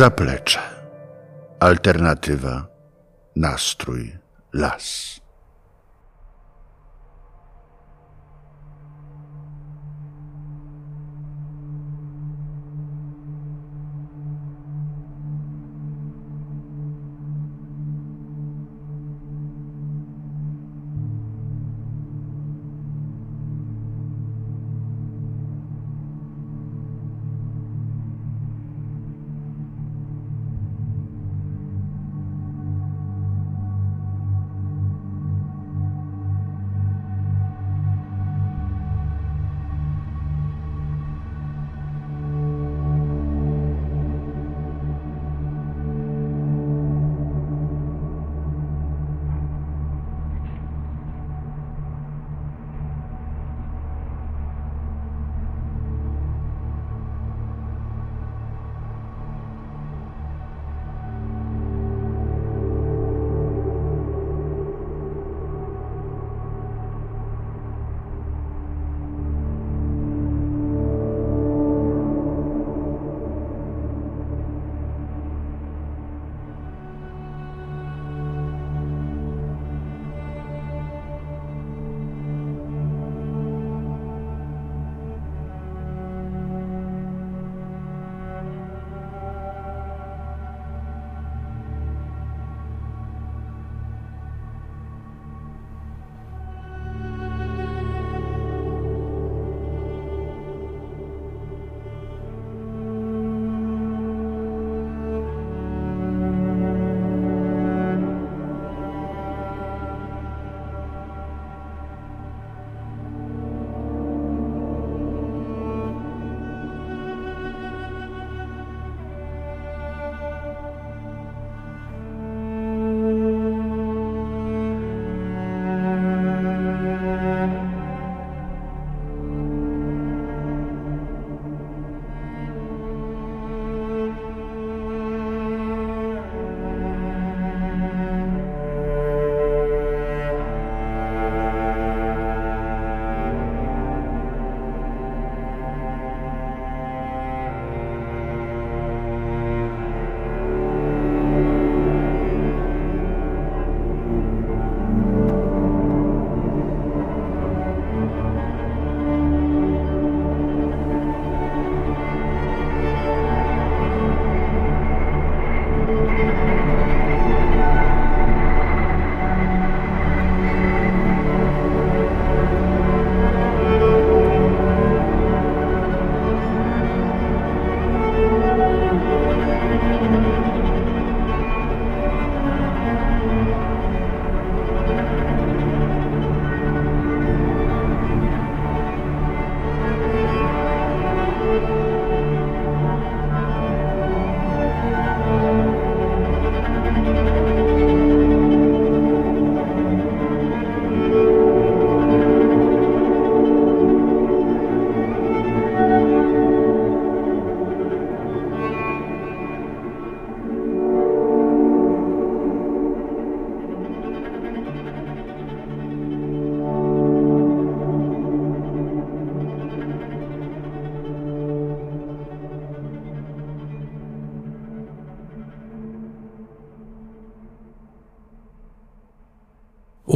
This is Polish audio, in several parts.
Zaplecze. Alternatywa, nastrój, las.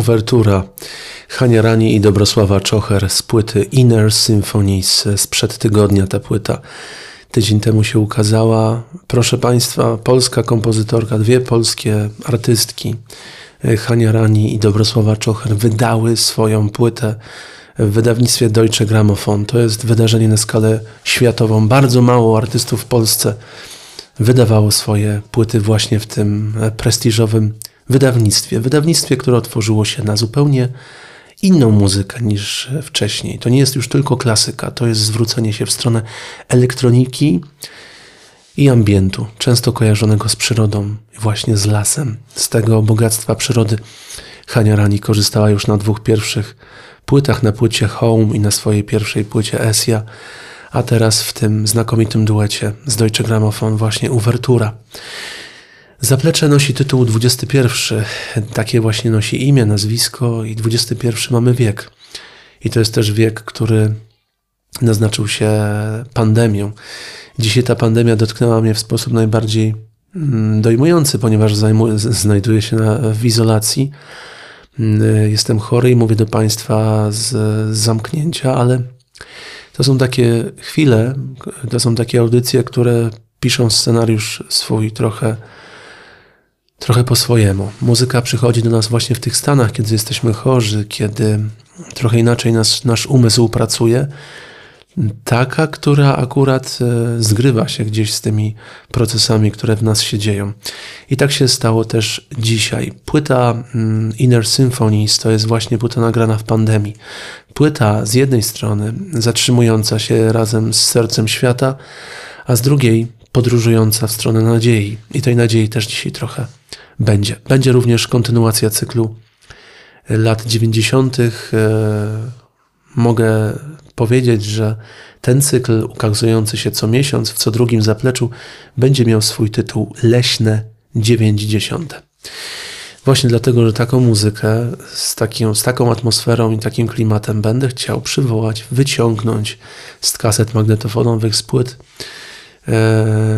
Uwertura Hania Rani i Dobrosława Czocher z płyty Inner Symphonies sprzed tygodnia ta płyta. Tydzień temu się ukazała. Proszę Państwa, polska kompozytorka, dwie polskie artystki, Hania Rani i Dobrosława Czocher, wydały swoją płytę w wydawnictwie Deutsche Grammophon. To jest wydarzenie na skalę światową. Bardzo mało artystów w Polsce wydawało swoje płyty właśnie w tym prestiżowym wydawnictwie. Wydawnictwie, które otworzyło się na zupełnie inną muzykę niż wcześniej. To nie jest już tylko klasyka, to jest zwrócenie się w stronę elektroniki i ambientu, często kojarzonego z przyrodą, właśnie z lasem. Z tego bogactwa przyrody Hania Rani korzystała już na dwóch pierwszych płytach, na płycie Home i na swojej pierwszej płycie Esja, a teraz w tym znakomitym duecie z Deutsche Grammophon właśnie Uwertura. Zaplecze nosi tytuł 21. Takie właśnie nosi imię, nazwisko i 21 mamy wiek. I to jest też wiek, który naznaczył się pandemią. Dzisiaj ta pandemia dotknęła mnie w sposób najbardziej mm, dojmujący, ponieważ zajmuję, znajduję się na, w izolacji. Mm, jestem chory i mówię do Państwa z, z zamknięcia, ale to są takie chwile, to są takie audycje, które piszą scenariusz swój trochę, trochę po swojemu. Muzyka przychodzi do nas właśnie w tych stanach, kiedy jesteśmy chorzy, kiedy trochę inaczej nas, nasz umysł pracuje. Taka, która akurat e, zgrywa się gdzieś z tymi procesami, które w nas się dzieją. I tak się stało też dzisiaj. Płyta mm, Inner Symphonies to jest właśnie płyta nagrana w pandemii. Płyta z jednej strony zatrzymująca się razem z sercem świata, a z drugiej podróżująca w stronę nadziei. I tej nadziei też dzisiaj trochę będzie. Będzie również kontynuacja cyklu lat 90. E, mogę powiedzieć, że ten cykl ukazujący się co miesiąc w co drugim zapleczu będzie miał swój tytuł Leśne 90. Właśnie dlatego, że taką muzykę z, takim, z taką atmosferą i takim klimatem będę chciał przywołać, wyciągnąć z kaset magnetofonowych, z płyt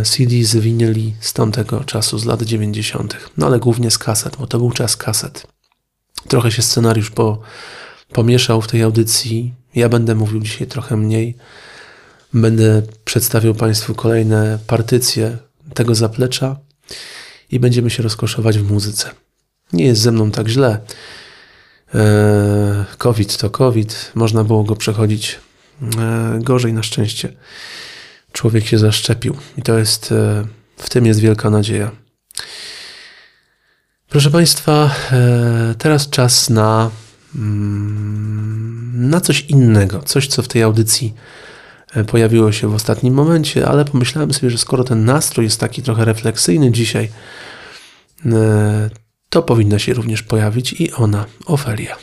CD z winyli z tamtego czasu, z lat 90. No ale głównie z kaset, bo to był czas kaset. Trochę się scenariusz po, pomieszał w tej audycji. Ja będę mówił dzisiaj trochę mniej. Będę przedstawiał Państwu kolejne partycje tego zaplecza i będziemy się rozkoszować w muzyce. Nie jest ze mną tak źle. E, COVID to COVID, można było go przechodzić e, gorzej na szczęście. Człowiek się zaszczepił i to jest, e, w tym jest wielka nadzieja. Proszę Państwa, teraz czas na, mm, na coś innego, coś co w tej audycji pojawiło się w ostatnim momencie, ale pomyślałem sobie, że skoro ten nastrój jest taki trochę refleksyjny dzisiaj, to powinna się również pojawić i ona, Ofelia.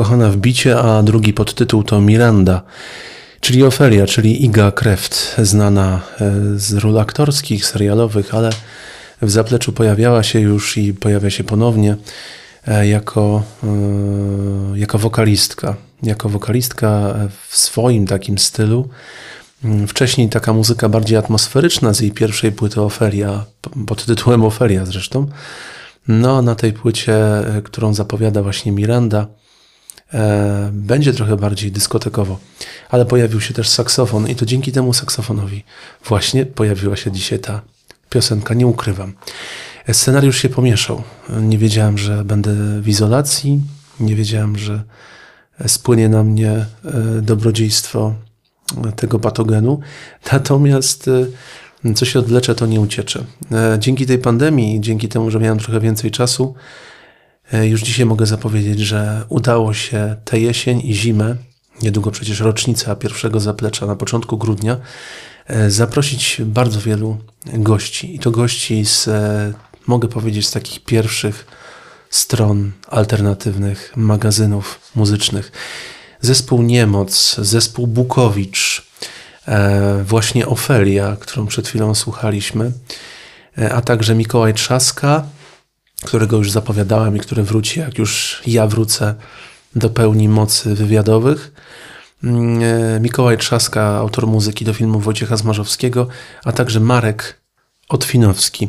Zakochana w bicie, a drugi podtytuł to Miranda, czyli Ofelia, czyli Iga Kreft, znana e, z ról aktorskich, serialowych, ale w zapleczu pojawiała się już i pojawia się ponownie e, jako, e, jako wokalistka. Jako wokalistka w swoim takim stylu. Mm, wcześniej taka muzyka bardziej atmosferyczna z jej pierwszej płyty Ofelia, pod tytułem Ofelia zresztą. No, na tej płycie, którą zapowiada właśnie Miranda, będzie trochę bardziej dyskotekowo. Ale pojawił się też saksofon i to dzięki temu saksofonowi właśnie pojawiła się dzisiaj ta piosenka, nie ukrywam. E, scenariusz się pomieszał. Nie wiedziałem, że będę w izolacji, nie wiedziałem, że spłynie na mnie e, dobrodziejstwo tego patogenu. Natomiast co się odleczę, to nie ucieczę. Dzięki tej pandemii, dzięki temu, że miałem trochę więcej czasu, E, już dzisiaj mogę zapowiedzieć, że udało się tę jesień i zimę, niedługo przecież rocznica pierwszego zaplecza na początku grudnia, e, zaprosić bardzo wielu gości. I to gości z, e, mogę powiedzieć, z takich pierwszych stron alternatywnych magazynów muzycznych. Zespół Niemoc, zespół Bukowicz, właśnie Ofelia, którą przed chwilą słuchaliśmy, a także Mikołaj Trzaska, którego już zapowiadałem i który wróci, jak już ja wrócę do pełni mocy wywiadowych. Mm, e, Mikołaj Trzaska, autor muzyki do filmu Wojciecha Zmarzowskiego, a także Marek Otwinowski,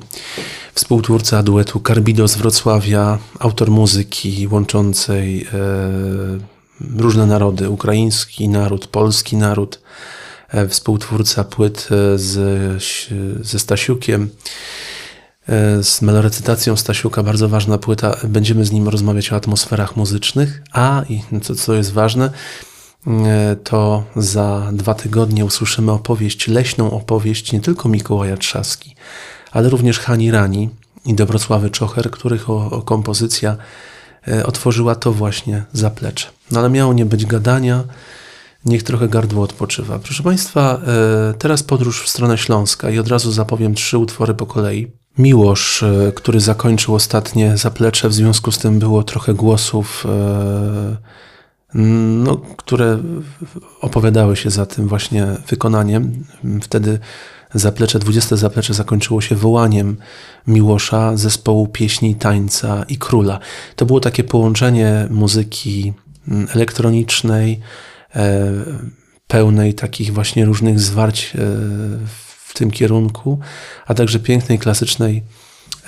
współtwórca duetu Carbido z Wrocławia, autor muzyki łączącej e, różne narody, ukraiński naród, polski naród, e, współtwórca płyt e, z, ze Stasiukiem, z melorecytacją Stasiuka, bardzo ważna płyta. Będziemy z nim rozmawiać o atmosferach muzycznych, a i co, co jest ważne, e, to za dwa tygodnie usłyszymy opowieść, leśną opowieść nie tylko Mikołaja Trzaski, ale również Hani Rani i Dobrosławy Czocher, których o, o kompozycja e, otworzyła to właśnie zaplecze. No ale miało nie być gadania, niech trochę gardło odpoczywa. Proszę Państwa, teraz podróż w stronę Śląska i od razu zapowiem trzy utwory po kolei. Miłosz, e, który zakończył ostatnie zaplecze, w związku z tym było trochę głosów, e, no, które opowiadały się za tym właśnie wykonaniem. Wtedy zaplecze, 20 zaplecze zakończyło się wołaniem Miłosza, zespołu pieśni, tańca i króla. To było takie połączenie muzyki elektronicznej, e, pełnej takich właśnie różnych zwarć w tym kierunku, a także pięknej klasycznej,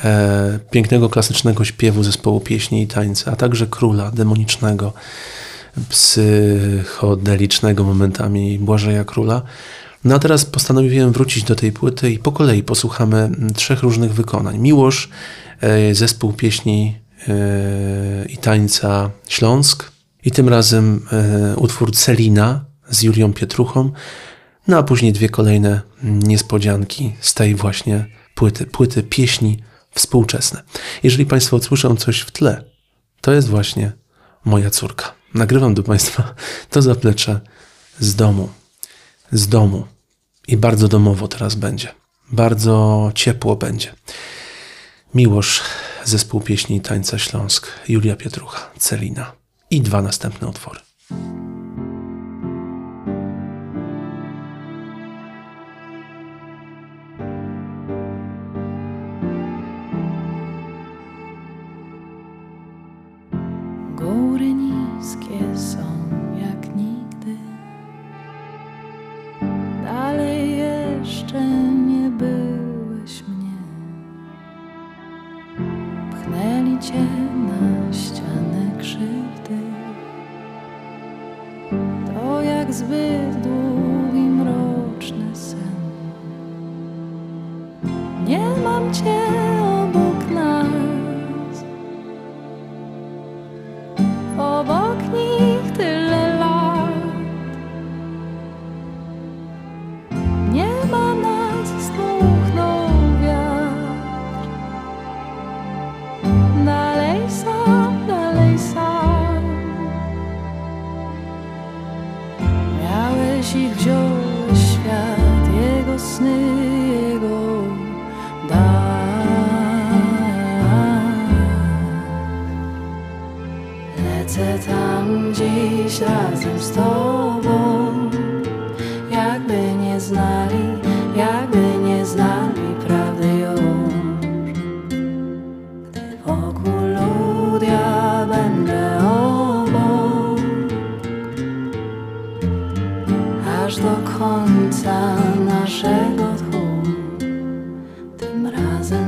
e, pięknego klasycznego śpiewu zespołu pieśni i tańca, a także króla demonicznego, psychodelicznego momentami Błażeja Króla. No a teraz postanowiłem wrócić do tej płyty i po kolei posłuchamy trzech różnych wykonań. Miłosz, e, zespół pieśni e, i tańca Śląsk i tym razem e, utwór Celina z Julią Pietruchą, no a później dwie kolejne niespodzianki z tej właśnie płyty, płyty pieśni współczesne. Jeżeli Państwo usłyszą coś w tle, to jest właśnie moja córka. Nagrywam do Państwa to zaplecze z domu. Z domu. I bardzo domowo teraz będzie. Bardzo ciepło będzie. Miłosz, zespół pieśni i tańca Śląsk, Julia Pietrucha, Celina i dwa następne utwory.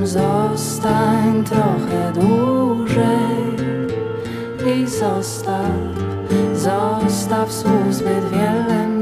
Zostań trochę dłużej i zostaw, zostaw słów zbyt wiele.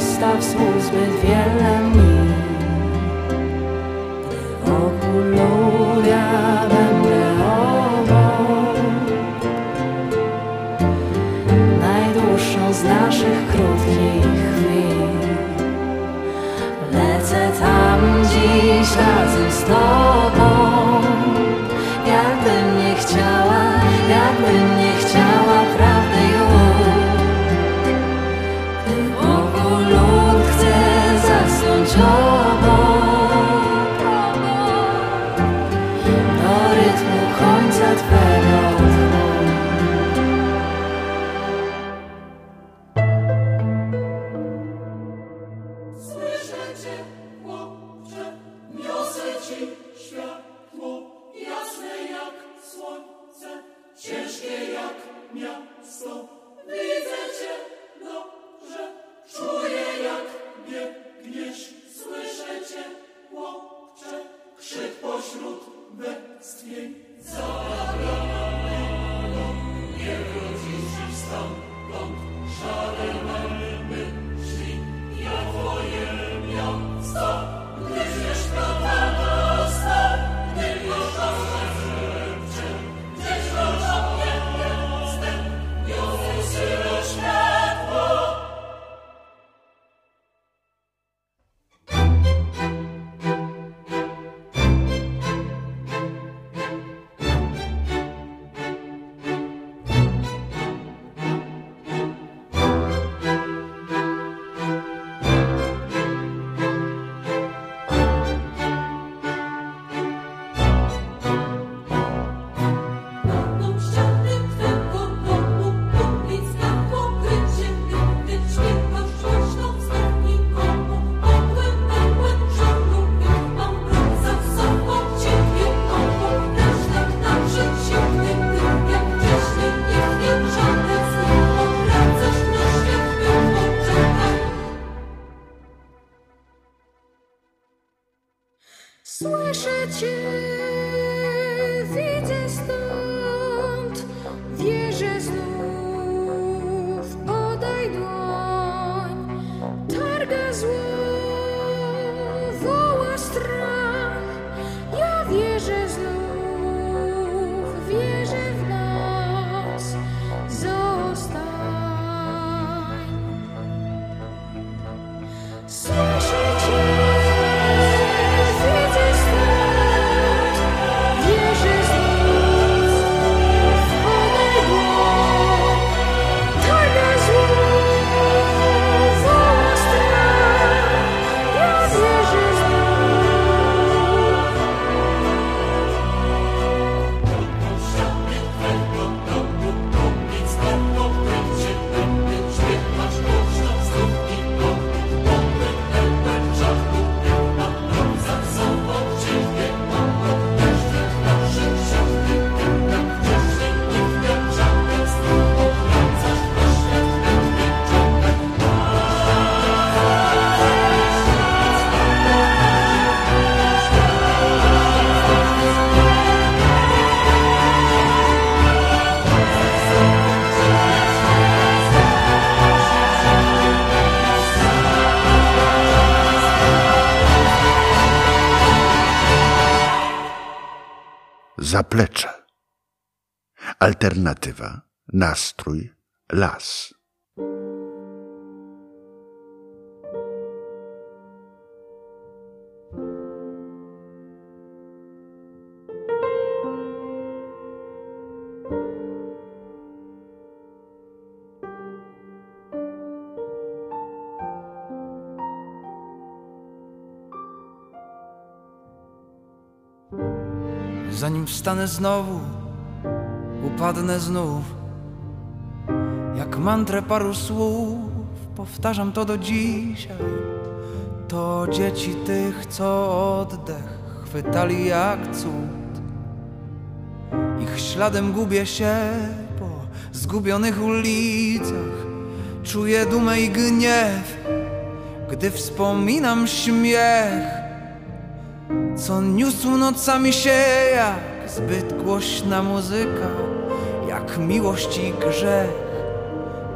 zostaw słów zbyt wiele mi. Gdy wokół ludia będę obok Najdłuższą z naszych krótkich chwil. Lecę tam dziś razem z tobą. Zaplecze. Alternatywa nastrój las. Wstanę znowu, upadnę znów. Jak mantrę paru słów, powtarzam to do dzisiaj. To dzieci tych, co oddech chwytali jak cud. Ich śladem gubię się po zgubionych ulicach. Czuję dumę i gniew, gdy wspominam śmiech co niósł nocami się jak zbyt głośna muzyka, jak miłość i grzech,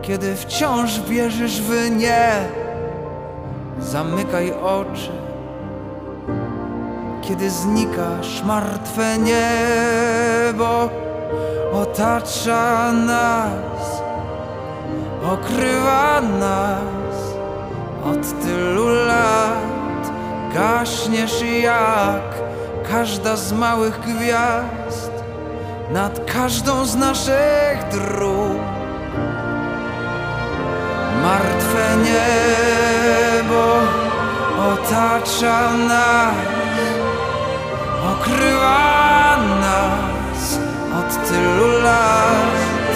kiedy wciąż wierzysz w nie. Zamykaj oczy, kiedy znikasz, martwe niebo otacza nas, okrywa nas od tylu lat gaśniesz jak każda z małych gwiazd nad każdą z naszych dróg. Martwe niebo otacza nas, okrywa nas od tylu lat.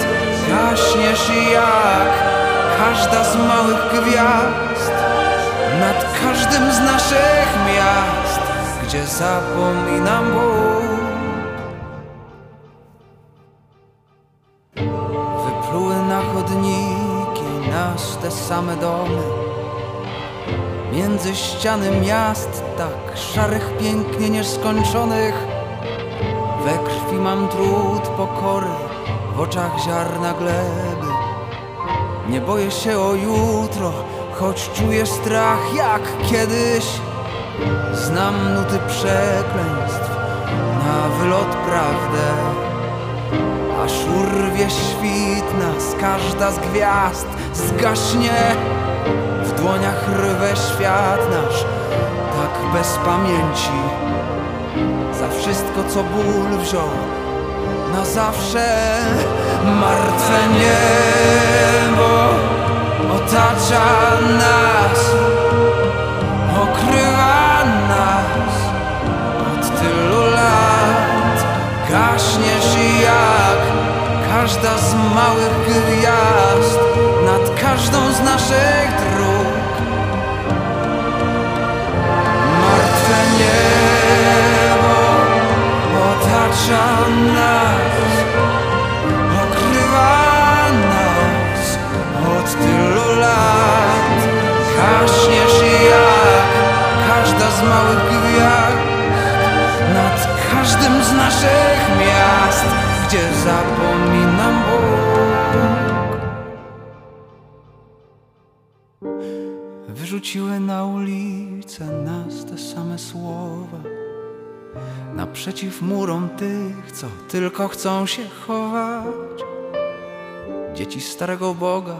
Gaśniesz jak każda z małych gwiazd nad każdym z naszych miast, gdzie zapominam Bóg. Wypluły na chodniki nasz te same domy, między ściany miast tak szarych, pięknie nieskończonych. We krwi mam trud pokory, w oczach ziarna gleby. Nie boję się o jutro, choć czuję strach jak kiedyś. Znam nuty przekleństw, na wylot prawdę, aż urwie świt nas, każda z gwiazd zgaśnie. W dłoniach rwę świat nasz, tak bez pamięci, za wszystko co ból wziął na zawsze martwe niebo otacza nas, okrywa Gaśniesz jak każda z małych gwiazd nad każdą z naszych dróg. Martwe niebo otacza nas, słowa. Naprzeciw murom tych, co tylko chcą się chować. Dzieci starego Boga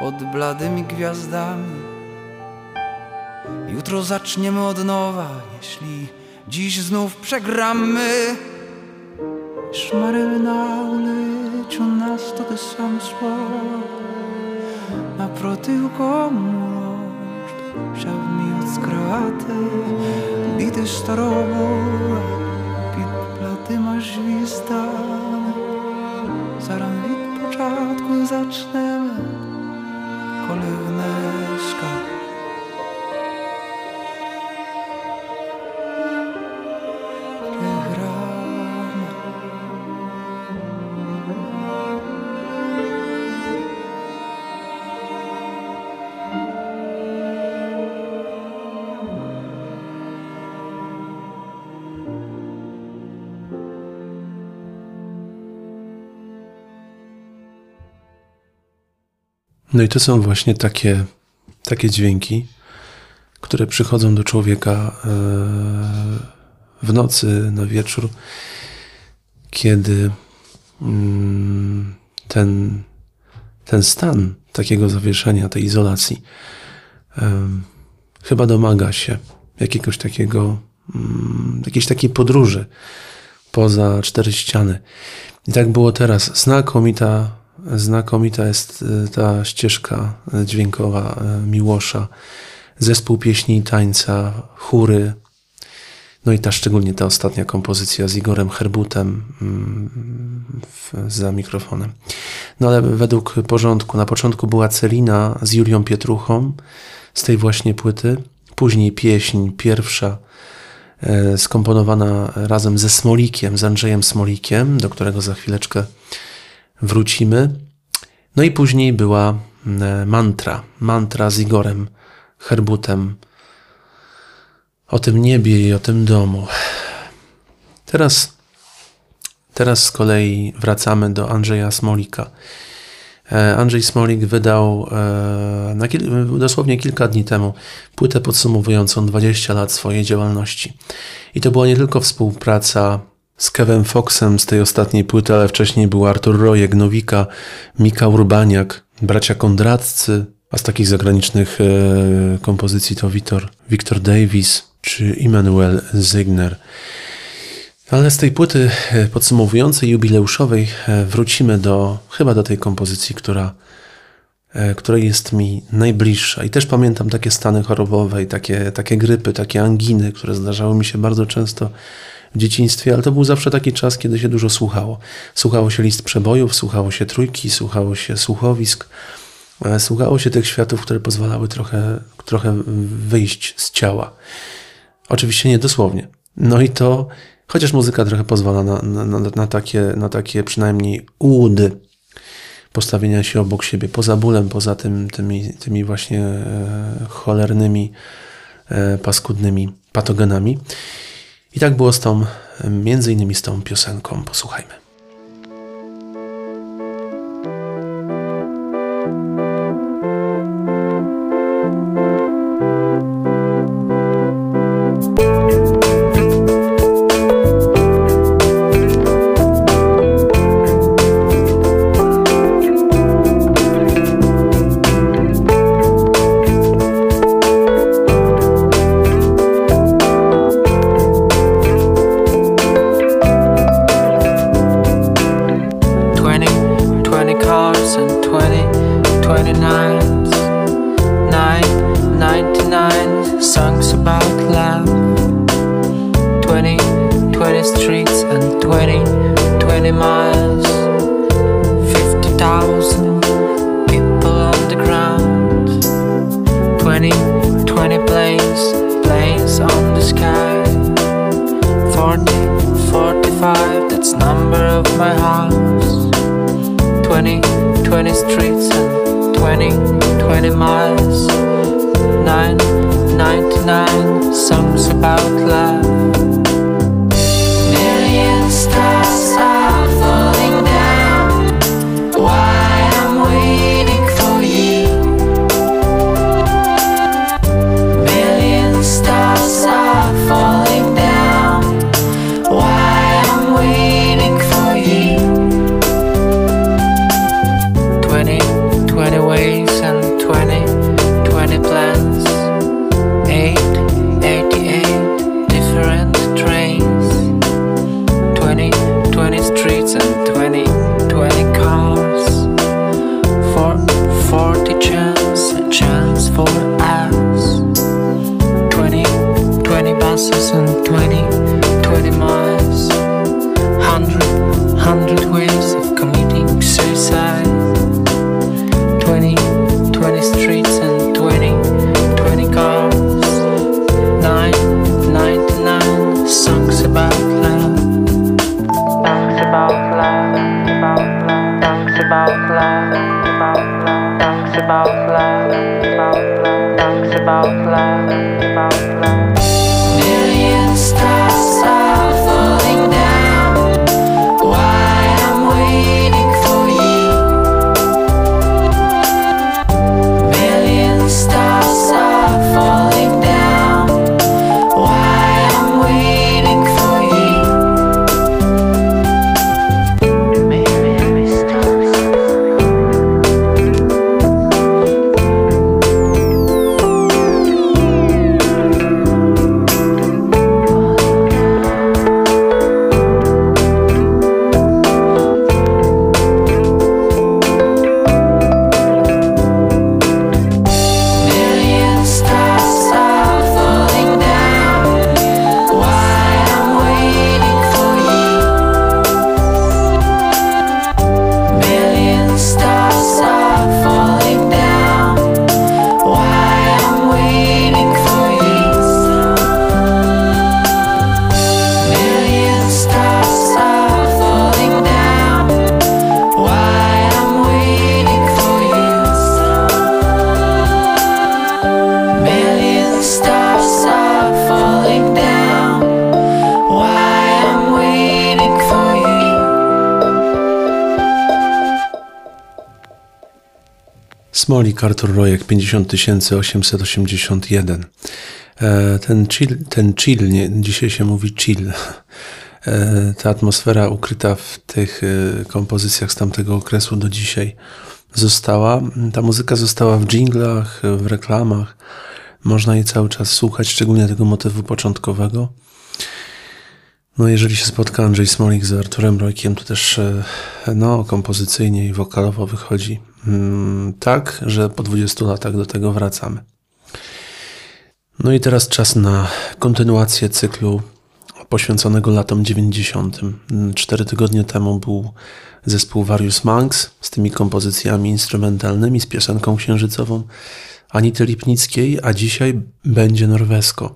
pod bladymi gwiazdami. Jutro zaczniemy od nowa, jeśli dziś znów przegramy. Szmaryl na ulicy, u nas to te same słowa. Na protyłko mu комож, взяв мій от скривати, біти старого під платима звіздами. Зараз від початку зачнемо, коли внешка. No i to są właśnie takie, takie dźwięki, które przychodzą do człowieka e, w nocy, na wieczór, kiedy mm, ten, ten stan takiego zawieszenia, tej izolacji, em, chyba domaga się jakiegoś takiego, mm, jakiejś takiej podróży poza cztery ściany. I tak było teraz. Znakomita, znakomita jest y, ta ścieżka dźwiękowa y, Miłosza, zespół pieśni i tańca, chóry, no i ta szczególnie ta ostatnia kompozycja z Igorem Herbutem mm, w, za mikrofonem. No ale według porządku, na początku była Celina z Julią Pietruchą z tej właśnie płyty, później pieśń pierwsza e, skomponowana razem ze Smolikiem, z Andrzejem Smolikiem, do którego za chwileczkę wrócimy. No i później była e, mantra, mantra z Igorem Herbutem, o tym niebie i o tym domu. Teraz, teraz z kolei wracamy do Andrzeja Smolika. E, Andrzej Smolik wydał e, kil dosłownie kilka dni temu płytę podsumowującą 20 lat swojej działalności. I to była nie tylko współpraca z Kevem Foxem z tej ostatniej płyty, ale wcześniej był Artur Rojek, Nowika, Mika Urbaniak, bracia Kondratcy, a z takich zagranicznych e, kompozycji to Victor, Victor Davis, czy Immanuel Zygner. Ale z tej płyty e, podsumowującej, jubileuszowej e, wrócimy do, chyba do tej kompozycji, która, e, której jest mi najbliższa. I też pamiętam takie stany chorobowe i takie, takie grypy, takie anginy, które zdarzały mi się bardzo często w dzieciństwie, ale to był zawsze taki czas, kiedy się dużo słuchało. Słuchało się list przebojów, słuchało się trójki, słuchało się słuchowisk, słuchało się tych światów, które pozwalały trochę, trochę wyjść z ciała. Oczywiście nie dosłownie. No i to, chociaż muzyka trochę pozwala na, na, na, takie, na takie przynajmniej ułudy postawienia się obok siebie, poza bólem, poza tym, tymi, tymi właśnie e, cholernymi, e, paskudnymi patogenami. I tak było z tą, między innymi z tą piosenką. Posłuchajmy. Smolik Artur Rojek 50881. E, ten chill, ten chill nie, dzisiaj się mówi chill. E, ta atmosfera ukryta w tych e, kompozycjach z tamtego okresu do dzisiaj została. Ta muzyka została w dżinglach, w reklamach. Można jej cały czas słuchać, szczególnie tego motywu początkowego. No, jeżeli się spotka Andrzej Smolik z Arturem Rojkiem, to też no, kompozycyjnie i wokalowo wychodzi tak, że po 20 latach do tego wracamy. No i teraz czas na kontynuację cyklu poświęconego latom 90. Cztery tygodnie temu był zespół Various Monks z tymi kompozycjami instrumentalnymi, z piosenką księżycową Anity Lipnickiej, a dzisiaj będzie norwesko.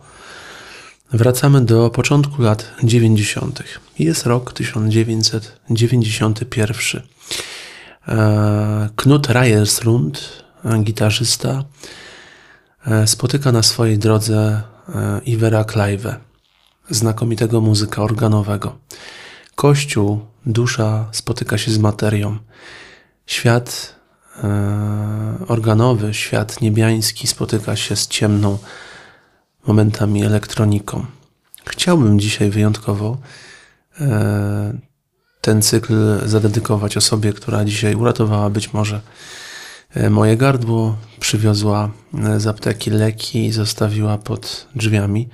Wracamy do początku lat 90. Jest rok 1991. E, Knut Reyersrund, gitarzysta, e, spotyka na swojej drodze e, Ivera Klajwe, znakomitego muzyka organowego. Kościół, dusza spotyka się z materią. Świat organowy, świat niebiański spotyka się z ciemną, momentami elektroniką. Chciałbym dzisiaj wyjątkowo ten cykl zadedykować osobie, która dzisiaj uratowała być może e, moje gardło, przywiozła e, z apteki leki i zostawiła pod drzwiami.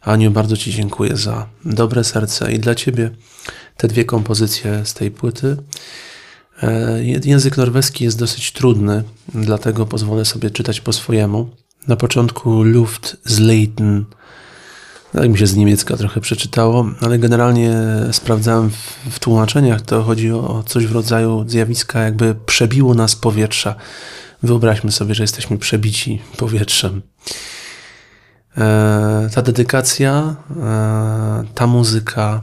Aniu, bardzo Ci dziękuję za dobre serce i dla Ciebie te dwie kompozycje z tej płyty. E, język norweski jest dosyć trudny, dlatego pozwolę sobie czytać po swojemu. Na początku Luft z Leighton tak mi się z niemiecka trochę przeczytało, ale generalnie sprawdzałem w, w tłumaczeniach, to chodzi o coś w rodzaju zjawiska, jakby przebiło nas powietrza. Wyobraźmy sobie, że jesteśmy przebici powietrzem. E, ta dedykacja, e, ta muzyka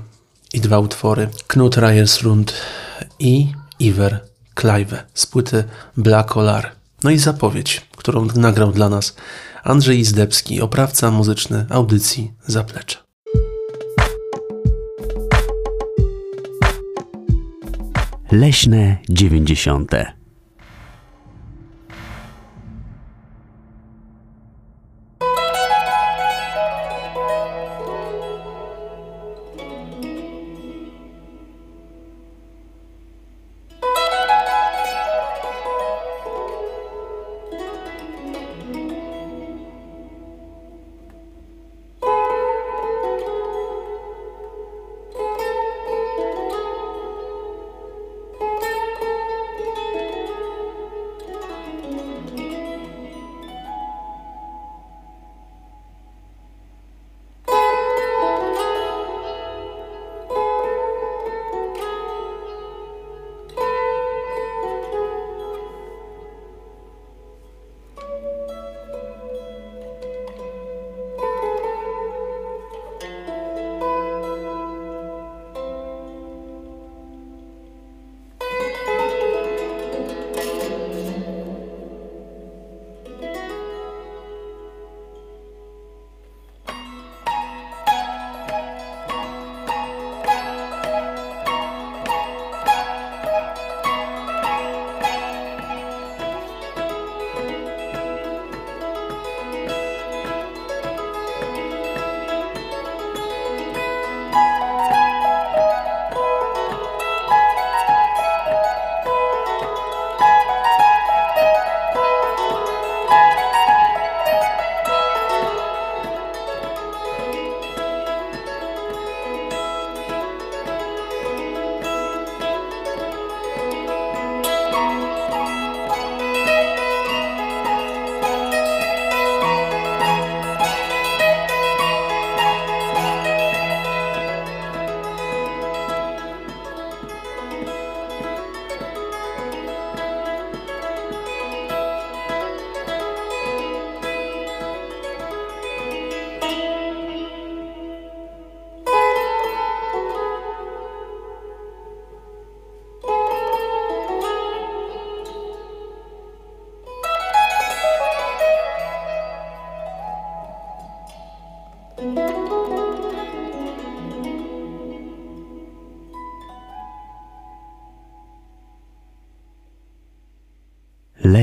i dwa utwory Knut Reyersrund i Iver Klajwe z płyty Black Olar. No i zapowiedź, którą nagrał dla nas Andrzej Izdebski, oprawca muzyczny audycji Zaplecze. Leśne dziewięćdziesiąte.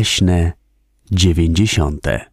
leśne dziewięćdziesiąte.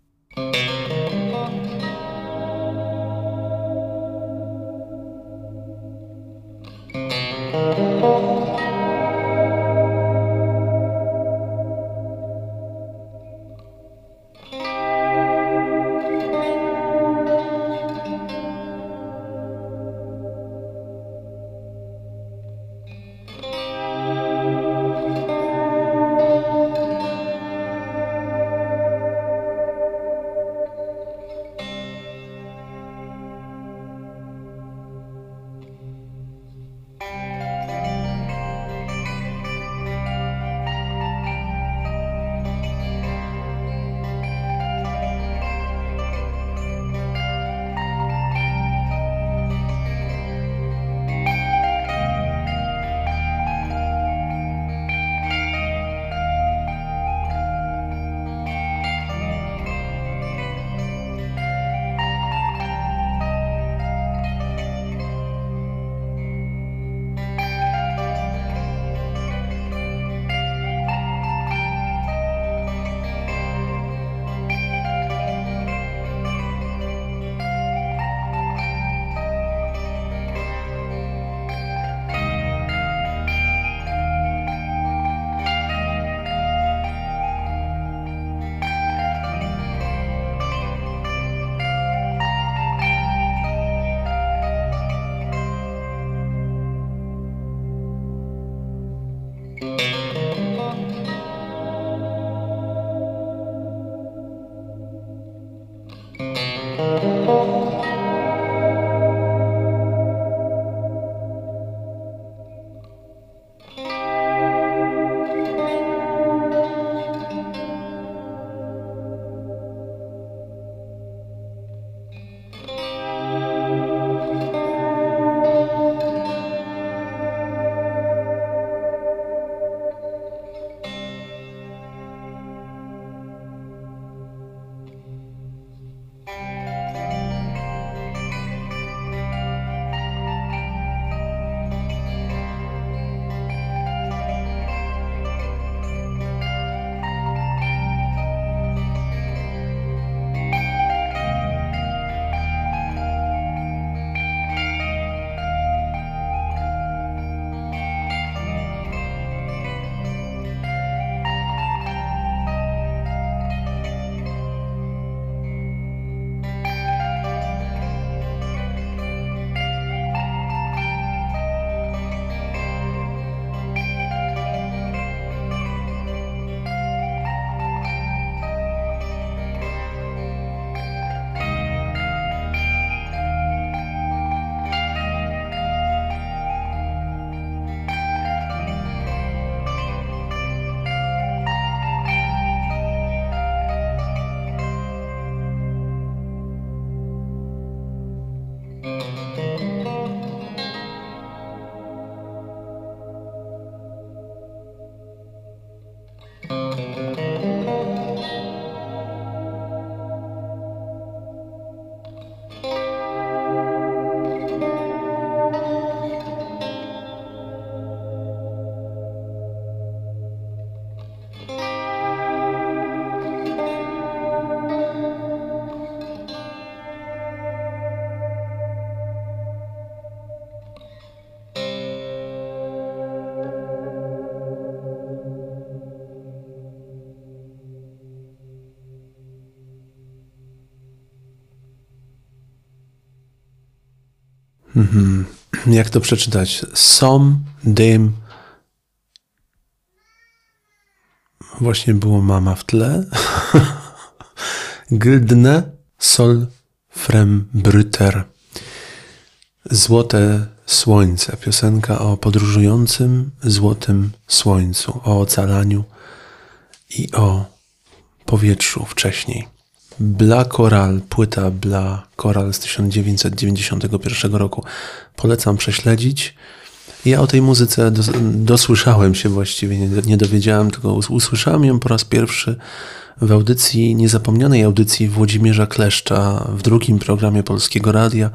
Mhm. Jak to przeczytać? Som, dym. Właśnie było mama w tle. Gyldne, sol, frem, bryter. Złote słońce. Piosenka o podróżującym złotym słońcu, o ocalaniu i o powietrzu wcześniej. Bla Coral, płyta Bla Coral z 1991 roku. Polecam prześledzić. Ja o tej muzyce dos dosłyszałem się właściwie, nie, nie dowiedziałem, tylko usłyszałem ją po raz pierwszy w audycji, niezapomnianej audycji Włodzimierza Kleszcza w drugim programie Polskiego Radia.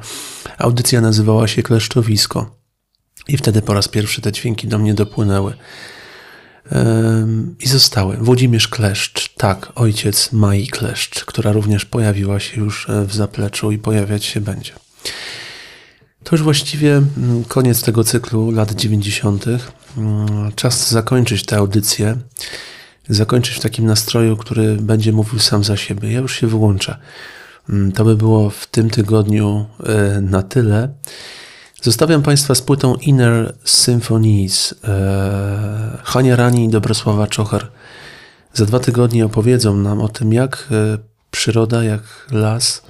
Audycja nazywała się Kleszczowisko. I wtedy po raz pierwszy te dźwięki do mnie dopłynęły. I zostały. Włodzimierz Kleszcz, tak, ojciec Mai Kleszcz, która również pojawiła się już e, w zapleczu i pojawiać się będzie. To już właściwie mm, koniec tego cyklu lat 90. Mm, Czas zakończyć tę audycję. Zakończyć w takim nastroju, który będzie mówił sam za siebie. Ja już się wyłączę. Mm, To by było w tym tygodniu e, na tyle. Zostawiam Państwa z płytą Inner Symphonies. E, Hania Rani i Dobrosława Czocher za dwa tygodnie opowiedzą nam o tym, jak e, przyroda, jak las,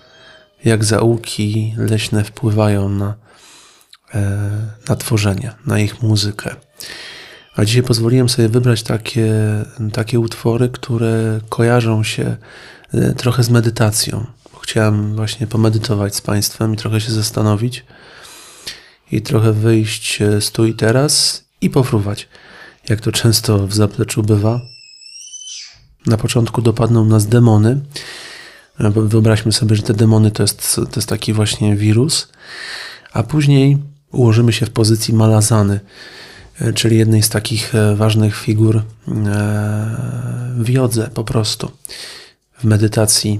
jak zaułki leśne wpływają na, e, na tworzenie, na ich muzykę. A dzisiaj pozwoliłem sobie wybrać takie, takie utwory, które kojarzą się trochę z medytacją. Chciałem właśnie pomedytować z Państwem i trochę się zastanowić i trochę wyjść z tu i teraz i pofruwać, jak to często w zapleczu bywa. Na początku dopadną nas demony. E, Wyobraźmy sobie, że te demony to jest, to jest taki właśnie wirus, a później ułożymy się w pozycji malazany, e, czyli jednej z takich e, ważnych figur w jodze po prostu, w medytacji,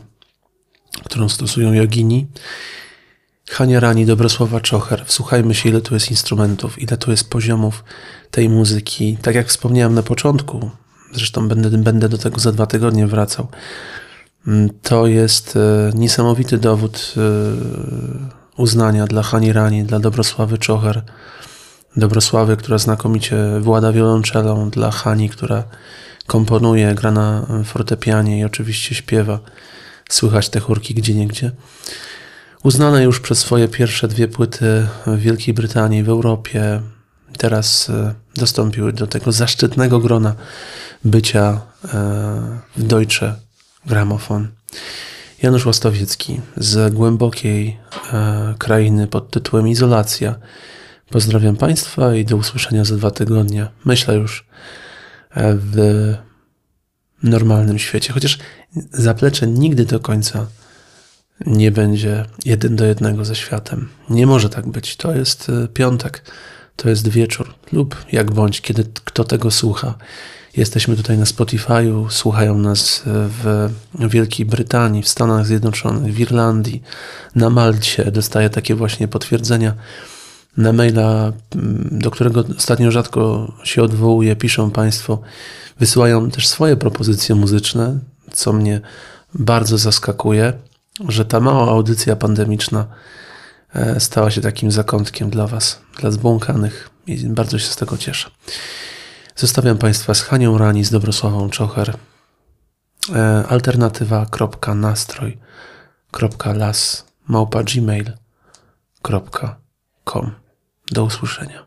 którą stosują jogini. Hania Rani, Dobrosława Czocher. Wsłuchajmy się, ile tu jest instrumentów, ile tu jest poziomów tej muzyki. Tak jak wspomniałem na początku, zresztą będę, będę do tego za dwa tygodnie wracał. Mm, To jest e, niesamowity dowód e, uznania dla Hani Rani, dla Dobrosławy Czocher. Dobrosławy, która znakomicie włada wiolonczelą, dla Hani, która komponuje, gra na fortepianie i oczywiście śpiewa. Słychać te chórki gdzie niegdzie. Uznana już przez swoje pierwsze dwie płyty w Wielkiej Brytanii, w Europie, teraz e, dostąpiły do tego zaszczytnego grona bycia e, w Deutsche Gramofon. Janusz Łastowiecki z głębokiej e, krainy pod tytułem Izolacja. Pozdrawiam Państwa i do usłyszenia za dwa tygodnie. Myślę już w normalnym świecie. Chociaż zaplecze nigdy do końca nie będzie jeden do jednego ze światem. Nie może tak być. To jest e, piątek, to jest wieczór, lub jak bądź, kiedy kto tego słucha. Jesteśmy tutaj na Spotify'u, słuchają nas e, w Wielkiej Brytanii, w Stanach Zjednoczonych, w Irlandii, na Malcie. Dostaję takie właśnie potwierdzenia na maila, mm, do którego ostatnio rzadko się odwołuję, piszą Państwo, wysyłają też swoje propozycje muzyczne, co mnie bardzo zaskakuje, że ta mała audycja pandemiczna e, stała się takim zakątkiem dla Was, dla zbłąkanych i bardzo się z tego cieszę. Zostawiam Państwa z Hanią Rani, z Dobrosławą Czocher. E, Alternatywa.nastroj.las małpa gmail.com Do usłyszenia.